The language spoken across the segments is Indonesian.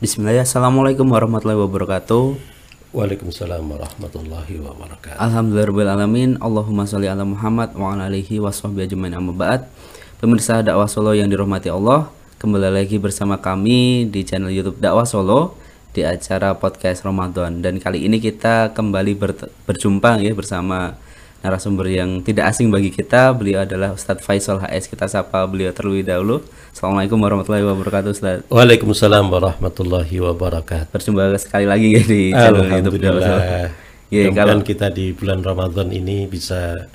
Bismillah, Assalamualaikum warahmatullahi wabarakatuh. Waalaikumsalam warahmatullahi wabarakatuh. Alhamdulillahirrahmanirrahim Allahumma sholli ala Muhammad wa ala alihi wa sahbihi ajmain. Amma ba'd. Pemirsa dakwah Solo yang dirahmati Allah Kembali lagi bersama kami di channel youtube dakwah Solo Di acara podcast Ramadan. Dan kali ini kita kembali ber- berjumpa ya bersama narasumber yang tidak asing bagi kita Beliau adalah Ustadz Faisal HS Kita sapa beliau terlebih dahulu Assalamualaikum warahmatullahi wabarakatuh Ustadz Waalaikumsalam warahmatullahi wabarakatuh. Berjumpa sekali lagi ya di channel YouTube Solo. Alhamdulillah. Ya, kalau kita di bulan Ramadan ini bisa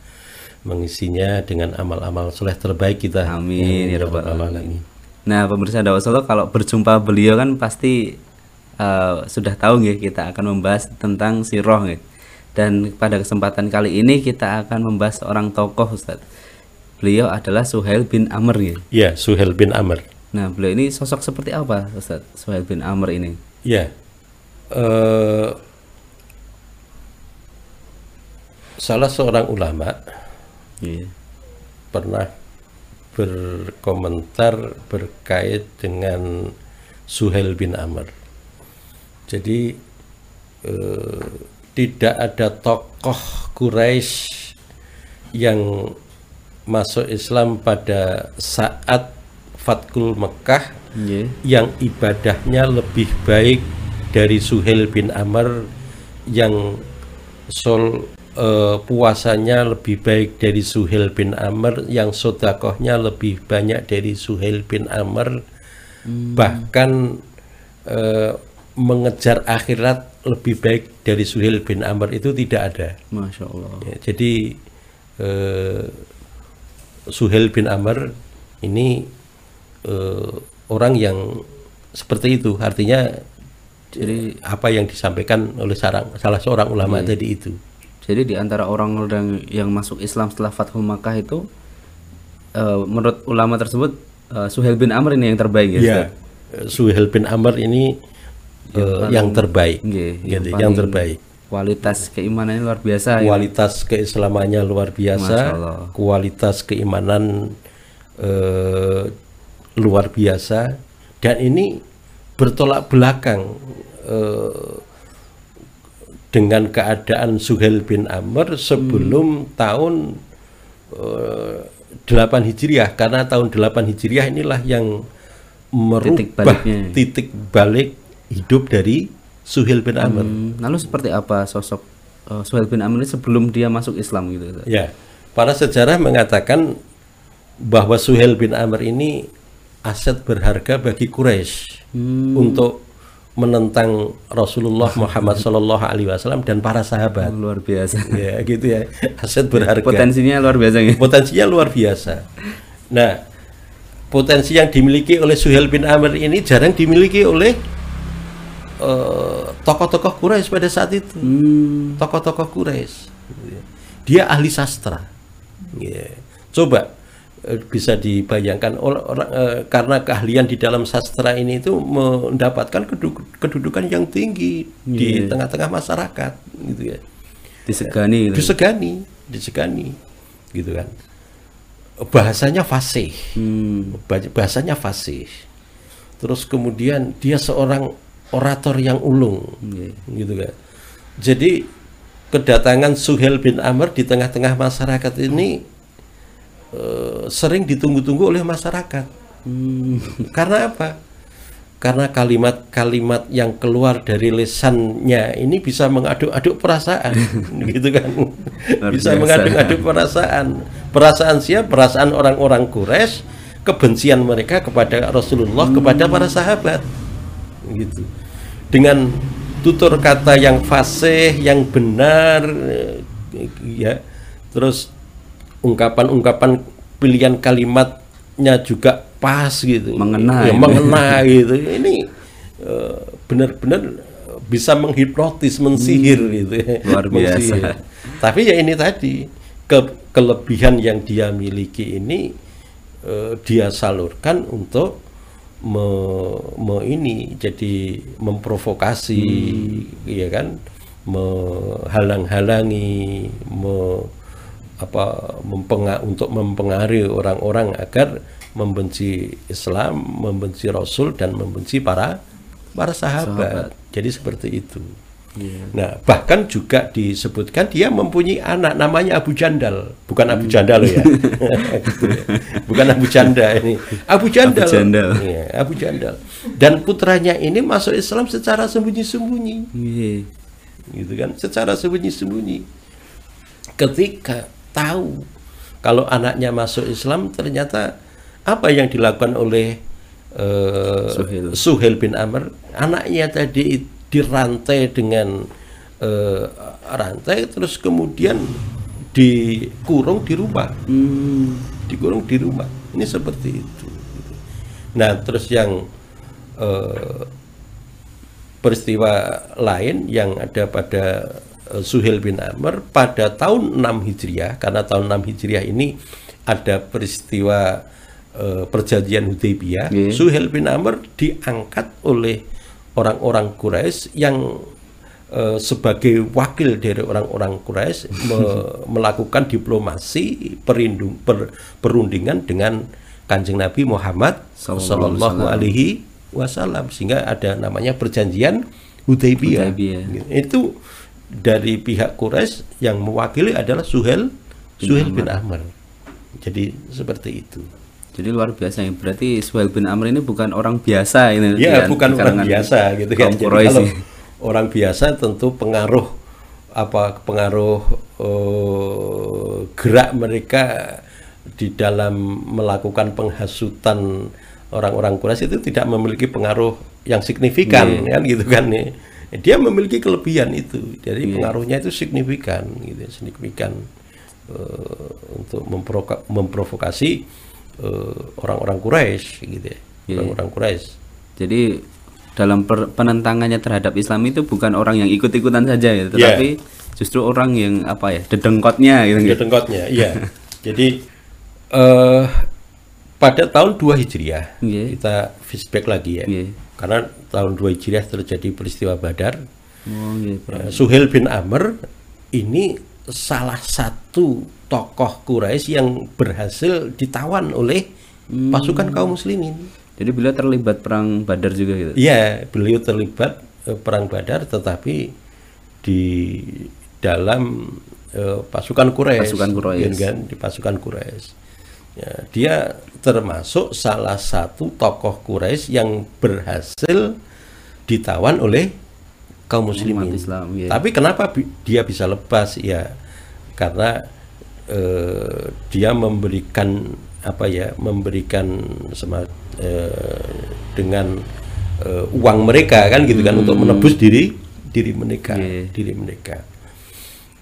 mengisinya dengan amal-amal soleh terbaik kita. Amin ya rabbal rabbal alamin. Nah, pemirsa Dakwah Solo kalau berjumpa beliau kan pasti eh, sudah tahu ya kita akan membahas tentang siroh ya. Dan pada kesempatan kali ini kita akan membahas seorang tokoh Ustaz. Beliau adalah Suhail bin Amr ya. Ya, Suhel bin Amr. Nah, beliau ini sosok seperti apa Ustaz? Suhail bin Amr ini. Ya. eh, salah seorang ulama Iya. pernah berkomentar berkait dengan Suhel bin Amr. Jadi eh, tidak ada tokoh Quraisy yang masuk Islam pada saat Fatkul Mekah Iya. yang ibadahnya lebih baik dari Suhel bin Amr yang sol eh, puasanya lebih baik dari Suhel bin Amr yang sodakohnya lebih banyak dari Suhel bin Amr bahkan eh, mengejar akhirat lebih baik dari Suhel bin Amr itu tidak ada Masya Allah. Ya, jadi eh, Suhel bin Amr ini eh, orang yang seperti itu, artinya jadi apa yang disampaikan oleh sarang, salah seorang ulama Iya. tadi itu. Jadi di antara orang-orang yang masuk Islam setelah Fathul Makkah itu eh, menurut ulama tersebut eh, Suhail bin Amr ini yang terbaik ya. Eh, Suhel bin Amr ini eh, yang terbaik, Nggih, gitu, yang yang, terbaik. Kualitas keimanannya luar biasa ya. Kualitas keislamannya luar biasa, kualitas keimanan eh, luar biasa, dan ini bertolak belakang eh, dengan keadaan Suhel bin Amr sebelum tahun eh, 8 Hijriah. Karena tahun 8 Hijriah inilah yang Titik merubah baliknya. titik balik hidup dari Suhel bin Amr. Hmm, lalu seperti apa sosok eh, Suhail bin Amr ini sebelum dia masuk Islam gitu. Ya, para sejarah mengatakan bahwa Suhel bin Amr ini aset berharga bagi Quraisy Hmm. untuk menentang Rasulullah Muhammad Shallallahu Alaihi Wasallam dan para sahabat. Luar biasa. ya, gitu ya, aset berharga. Potensinya luar biasa ya. Potensinya luar biasa. Nah, potensi yang dimiliki oleh Suhel bin Amr ini jarang dimiliki oleh eh, tokoh-tokoh Quraisy pada saat itu. Hmm, Tokoh-tokoh Quraisy. Dia ahli sastra. Ya. Coba eh, bisa dibayangkan orang eh, karena keahlian di dalam sastra ini itu mendapatkan kedu- kedudukan yang tinggi di Iya. tengah-tengah masyarakat gitu ya disegani gitu. disegani disegani gitu kan bahasanya fasih Hmm, Ba- bahasanya fasih terus kemudian dia seorang orator yang ulung. Iya. gitu kan. Jadi kedatangan Suhel bin Amr di tengah-tengah masyarakat ini eh, sering ditunggu-tunggu oleh masyarakat. Hmm, karena apa? Karena kalimat-kalimat yang keluar dari lisannya ini bisa mengaduk-aduk perasaan. Gitu kan. Bisa mengaduk-aduk perasaan. Perasaan siapa perasaan orang-orang Quraisy kebencian mereka kepada Rasulullah kepada para sahabat gitu dengan tutur kata yang fasih yang benar eh, ya terus ungkapan-ungkapan pilihan kalimat nya juga pas gitu Mengena ya, ini. mengena gitu ini eh, benar-benar bisa menghipnotis mensihir gitu. Hmm. luar biasa. Mensihir. tapi ya ini tadi ke- kelebihan yang dia miliki ini eh, dia salurkan untuk me, me- ini jadi memprovokasi Hmm. ya kan menghalang-halangi me- apa mempenga untuk mempengaruhi orang-orang agar membenci Islam, membenci Rasul dan membenci para para sahabat. Jadi seperti itu. Iya. Nah, bahkan juga disebutkan dia mempunyai anak namanya Abu Jandal, bukan Abu Jandal loh ya. Gitu ya. Bukan Abu Janda ini. Abu Jandal. Abu Jandal. Iya, Abu Jandal. Dan putranya ini masuk Islam secara sembunyi-sembunyi Iya. gitu kan secara sembunyi-sembunyi ketika tahu kalau anaknya masuk Islam ternyata apa yang dilakukan oleh eh, Suhail. Suhail bin Amr anaknya tadi dirantai dengan eh, rantai terus kemudian dikurung di rumah Hmm. dikurung di rumah ini seperti itu nah terus yang eh, peristiwa lain yang ada pada eh, Suhail bin Amr pada tahun 6 Hijriah karena tahun 6 Hijriah ini ada peristiwa eh, perjanjian Hudaybiyah Iya. Suhail bin Amr diangkat oleh orang-orang Quraisy yang eh, sebagai wakil dari orang-orang Quraisy me- melakukan diplomasi perindung, per- perundingan dengan kanjeng Nabi Muhammad Sallallahu Alaihi Wasallam sehingga ada namanya perjanjian Hudaybiyah. Hudaybiyah. Itu dari pihak Quraisy yang mewakili adalah Suhel Suhel bin Amr. Jadi seperti itu. Jadi luar biasa ya. Berarti Suhail bin Amr ini bukan orang biasa ini. Ya, di- bukan orang biasa gitu kan. Jadi kalau orang biasa tentu pengaruh apa pengaruh eh, gerak mereka di dalam melakukan penghasutan orang-orang Quraisy itu tidak memiliki pengaruh yang signifikan Iya. kan gitu kan nih. Dia memiliki kelebihan itu. Jadi Iya. pengaruhnya itu signifikan gitu, signifikan eh, untuk memproka- memprovokasi eh, orang-orang Quraisy gitu ya. Iya. Orang-orang Quraisy. Jadi dalam penentangannya terhadap Islam itu bukan orang yang ikut-ikutan saja ya, tetapi justru orang yang apa ya, dedengkotnya gitu. Ya dengkotnya, iya. Jadi eh pada tahun 2 Hijriah Iya. kita flashback lagi ya. Iya. Karena tahun 2 Hijriah terjadi peristiwa Badar. Oh, iya, Eh, Bro. Suhail bin Amr ini salah satu tokoh Quraisy yang berhasil ditawan oleh Hmm. pasukan kaum muslimin. Jadi beliau terlibat perang Badar juga gitu. Iya, beliau terlibat eh, perang Badar tetapi di dalam eh, pasukan Quraisy. Pasukan Quraisy. gitu kan, di pasukan Quraisy. Ya, dia termasuk salah satu tokoh Quraisy yang berhasil ditawan oleh kaum muslimin. Umat Islam, iya. Tapi kenapa bi- dia bisa lepas? Ya, karena eh, dia memberikan apa ya, memberikan sema- eh, dengan eh, uang mereka kan gitu kan untuk menebus diri diri mereka, Hmm. Iya. diri mereka.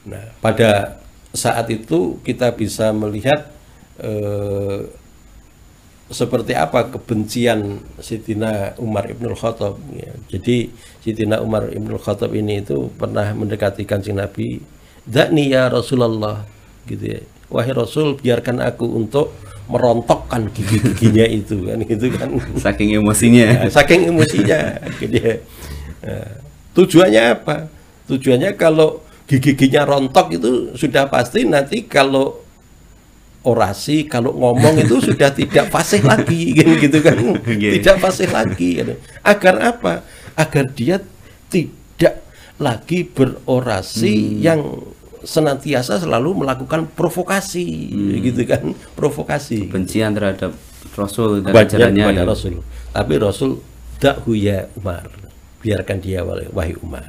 Nah, pada saat itu kita bisa melihat eh, seperti apa kebencian Sitina Umar Ibnul Khattab. ya. Jadi Sitina Umar Ibnul Khattab ini itu pernah mendekati kancing Nabi, Dakni ya Rasulullah, gitu ya. Wahai Rasul, biarkan aku untuk merontokkan gigi-giginya itu kan gitu kan. Saking emosinya. Ya, saking emosinya gitu ya. Nah, tujuannya apa? Tujuannya kalau gigi-giginya rontok itu sudah pasti nanti kalau orasi kalau ngomong itu sudah tidak fasih lagi kan gitu kan tidak fasih lagi gitu. agar apa agar dia tidak lagi berorasi yang senantiasa selalu melakukan provokasi gitu kan provokasi Bencian terhadap Rasul dan ajarannya. kepada gitu. Rasul. Tapi Rasul dakhu ya Umar. Biarkan dia wahai Umar.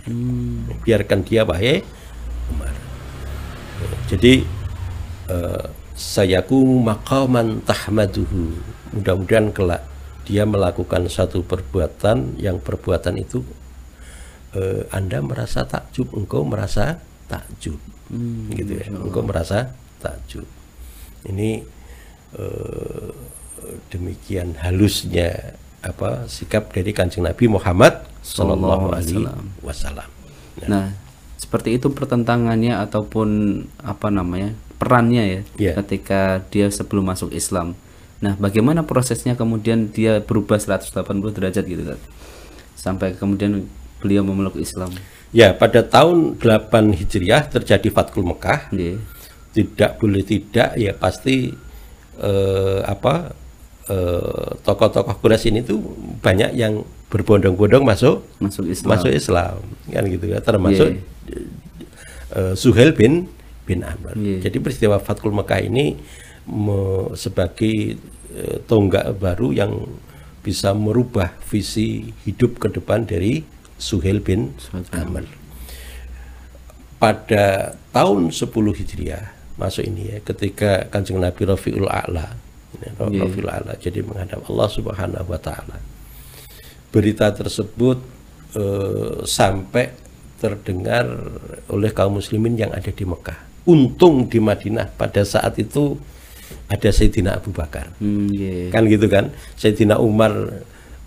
Biarkan dia wahai Umar. Jadi eh, sayaku maqaman tahmaduhu. Mudah-mudahan kelak dia melakukan satu perbuatan yang perbuatan itu eh, Anda merasa takjub, engkau merasa takjub. Gitu ya. Engkau merasa takjub. Ini eh, demikian halusnya apa sikap dari kanjeng Nabi Muhammad Sallallahu Alaihi Wasallam. Nah, seperti itu pertentangannya ataupun apa namanya perannya ya Yeah. ketika dia sebelum masuk Islam. Nah, bagaimana prosesnya kemudian dia berubah 180 derajat gitu kan? Sampai kemudian beliau memeluk Islam. Ya, pada tahun 8 Hijriah terjadi Fathul Mekah. Nggih. Tidak boleh tidak ya pasti eh, apa eh, tokoh-tokoh Quraisy ini tuh banyak yang berbondong-bondong masuk Masuk Islam. masuk Islam kan gitu ya termasuk eh, Suhail bin bin Amr. Iya. Jadi peristiwa Fathul Mekah ini me- sebagai eh, tonggak baru yang bisa merubah visi hidup ke depan dari Suhail bin Amr. Pada tahun 10 Hijriah masuk ini ya ketika Kanjeng Nabi Rafiul A'la ya, Iya. Rafiul A'la jadi menghadap Allah Subhanahu wa taala. Berita tersebut eh, sampai terdengar oleh kaum muslimin yang ada di Mekah. Untung di Madinah pada saat itu ada Sayyidina Abu Bakar Hmm, nggih. kan gitu kan Sayyidina Umar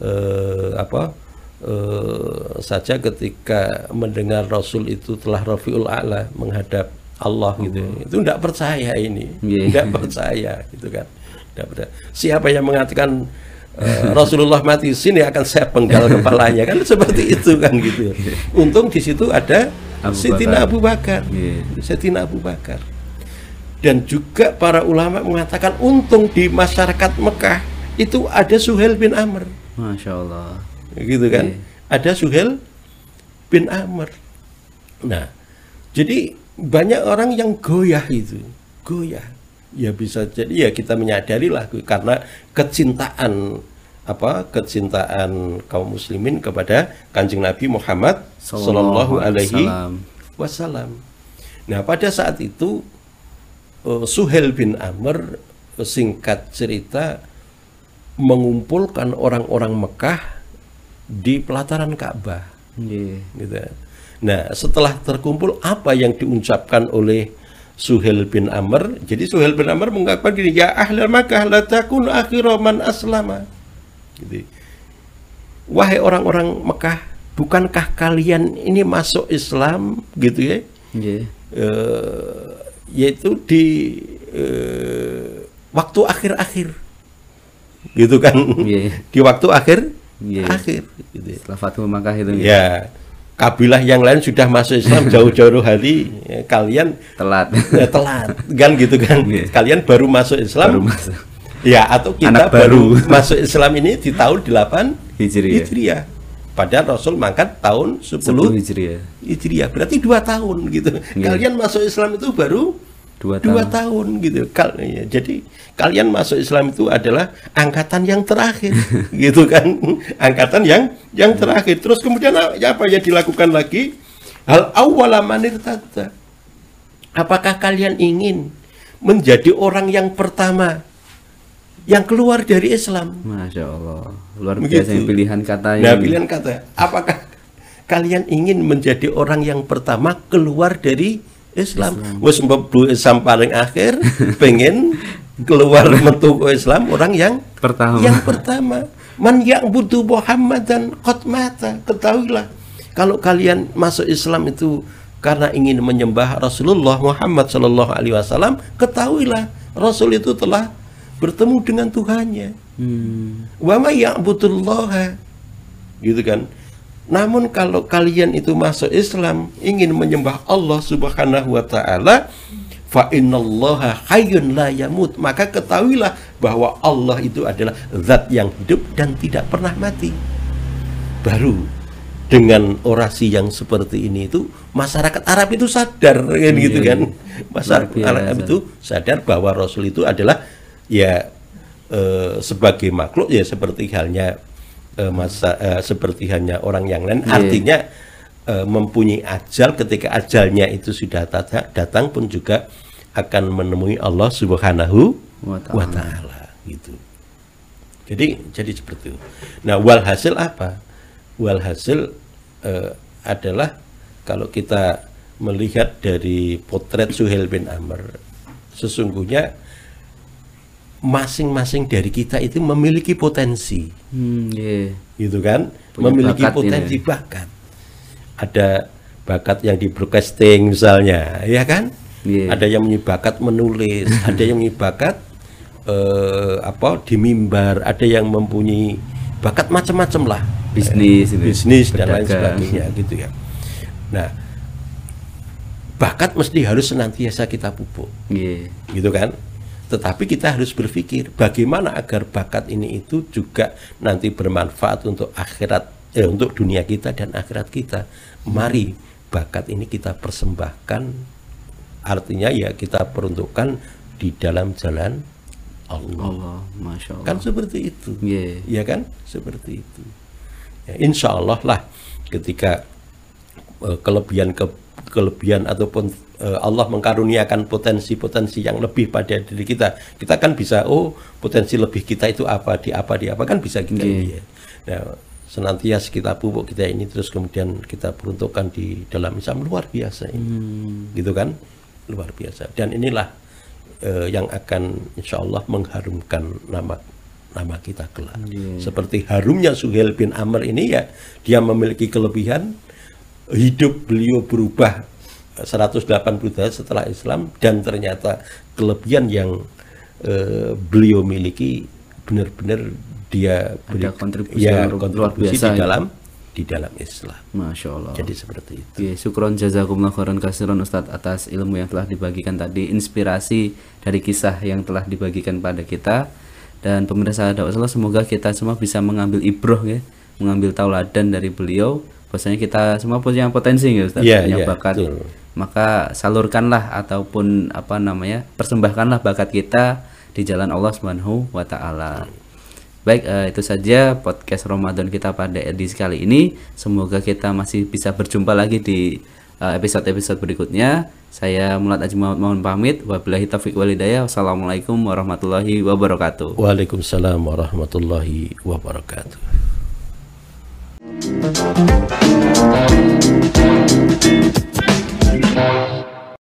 eh, apa eh, saja ketika mendengar Rasul itu telah Rafiul A'la menghadap Allah gitu itu tidak percaya ini Iya. tidak percaya gitu kan Tidak percaya. siapa yang mengatakan eh, Rasulullah mati sini akan saya penggal kepalanya kan seperti itu kan gitu untung di situ ada Abu Sayyidina. Abu Bakar Iya. Sayyidina Abu Bakar dan juga para ulama mengatakan untung di masyarakat Mekah itu ada Suhail bin Amr Masya Allah. Gitu kan. Iya. ada Suhail bin Amr. Nah jadi banyak orang yang goyah itu. Goyah. Ya bisa jadi ya kita menyadari lah karena kecintaan apa kecintaan kaum muslimin kepada kanjeng Nabi Muhammad Sallallahu Alaihi Wasallam. Nah pada saat itu eh, Suhail bin Amr eh, singkat cerita mengumpulkan orang-orang Mekah di pelataran Ka'bah Nggih. gitu. Nah, setelah terkumpul apa yang diucapkan oleh Suhail bin Amr? Jadi Suhail bin Amr mengatakan gini, "Ya ahlal Makkah la takun akhira man aslama." Gitu. Wahai orang-orang Mekah, bukankah kalian ini masuk Islam gitu ya? Nggih. Eh, yaitu di eh, waktu akhir-akhir. Gitu kan? Iya. Di waktu akhir Iya. akhir gitu ya. Setelah Fathul Makkah itu. Ya, kabilah yang lain sudah masuk Islam jauh-jauh hari, ya, kalian telat. ya, telat, kan gitu kan? Iya. Kalian baru masuk Islam, Baru masuk. ya atau kita Anak baru. baru. masuk Islam ini di tahun 8 Hijriah. Hijriah. Padahal Rasul mangkat tahun 10, 10 Hijriah. Hijriah, berarti dua tahun gitu. Iya. Kalian masuk Islam itu baru Dua dua tahun. tahun gitu. Kal ya, jadi kalian masuk Islam itu adalah angkatan yang terakhir, gitu kan? Angkatan yang yang terakhir. Terus kemudian ya apa yang dilakukan lagi? Hal awwala manir tata. Apakah kalian ingin menjadi orang yang pertama yang keluar dari Islam? Masya Allah. Luar Begitu. biasa yang pilihan katanya. Nah, pilihan kata, apakah kalian ingin menjadi orang yang pertama keluar dari Islam? Wes mlebu Islam paling akhir, pengen keluar metu ke Islam orang yang Pertama. yang pertama. Man ya'budu Muhammadan qad mata. Ketahuilah kalau kalian masuk Islam itu karena ingin menyembah Rasulullah Muhammad Shallallahu alaihi wasallam, ketahuilah Rasul itu telah bertemu dengan Tuhannya Hmm. wa may ya'budullaha gitu kan namun kalau kalian itu masuk Islam ingin menyembah Allah Subhanahu wa taala fa innallaha hayyun la yamut maka ketahuilah bahwa Allah itu adalah zat yang hidup dan tidak pernah mati baru dengan orasi yang seperti ini itu masyarakat Arab itu sadar kan gitu Iya. kan masyarakat Luar biasa. Arab itu sadar bahwa Rasul itu adalah ya eh, sebagai makhluk ya seperti halnya eh, masa eh, seperti hanya orang yang lain Iya. artinya eh, mempunyai ajal ketika ajalnya itu sudah datang, pun juga akan menemui Allah Subhanahu Wa ta'ala. wa taala gitu. Jadi jadi seperti itu. Nah, walhasil apa? Walhasil eh, adalah kalau kita melihat dari potret Suhail bin Amr, sesungguhnya masing-masing dari kita itu memiliki potensi Hmm, iya. gitu kan Punya memiliki bakat ini potensi ya. bakat ada bakat yang di broadcasting misalnya ya kan Iya. ada yang punya bakat menulis ada yang punya bakat eh, apa di mimbar ada yang mempunyai bakat macam-macam lah Bisnis Eh, gitu. bisnis dan lain sebagainya gitu ya nah bakat mesti harus senantiasa kita pupuk Iya. gitu kan tetapi kita harus berpikir bagaimana agar bakat ini itu juga nanti bermanfaat untuk akhirat eh, untuk dunia kita dan akhirat kita. Mari bakat ini kita persembahkan. Artinya ya kita peruntukkan di dalam jalan Allah. Allah, masya Allah. kan seperti itu. Iya. ya kan? Seperti itu. Ya, insya Allah lah ketika kelebihan ke kelebihan ataupun eh, Allah mengkaruniakan potensi-potensi yang lebih pada diri kita. Kita kan bisa oh potensi lebih kita itu apa di apa di apa kan bisa kita ya nah senantiasa kita pupuk kita ini terus kemudian kita peruntukkan di dalam Islam. Luar biasa ini. Hmm. gitu kan? Luar biasa. Dan inilah eh, yang akan insya Allah mengharumkan nama nama kita kelak. Iya. seperti harumnya Suhail bin Amr ini ya dia memiliki kelebihan hidup beliau berubah 180 derajat setelah Islam dan ternyata kelebihan yang eh, beliau miliki benar-benar dia Ada kontribusi ya, yang luar kontribusi biasa di ya. dalam di dalam Islam Masya Allah. jadi seperti itu Oke, syukron jazakumullah khairan kasiran Ustadz atas ilmu yang telah dibagikan tadi, inspirasi dari kisah yang telah dibagikan pada kita. Dan pemirsa dakwah semoga kita semua bisa mengambil ibroh ya, mengambil tauladan dari beliau. Bahwasanya kita semua punya potensi ya Ustadz, Iya, punya iya, bakat. betul. Maka salurkanlah ataupun apa namanya? persembahkanlah bakat kita di jalan Allah Subhanahu wa taala. Baik, eh, itu saja podcast Ramadan kita pada edisi kali ini. Semoga kita masih bisa berjumpa lagi di eh, episode-episode berikutnya. Saya Mulat Aji Muhammad mohon pamit. Wabillahi taufiq walhidayah. Wassalamualaikum warahmatullahi wabarakatuh. Waalaikumsalam warahmatullahi wabarakatuh Thank you.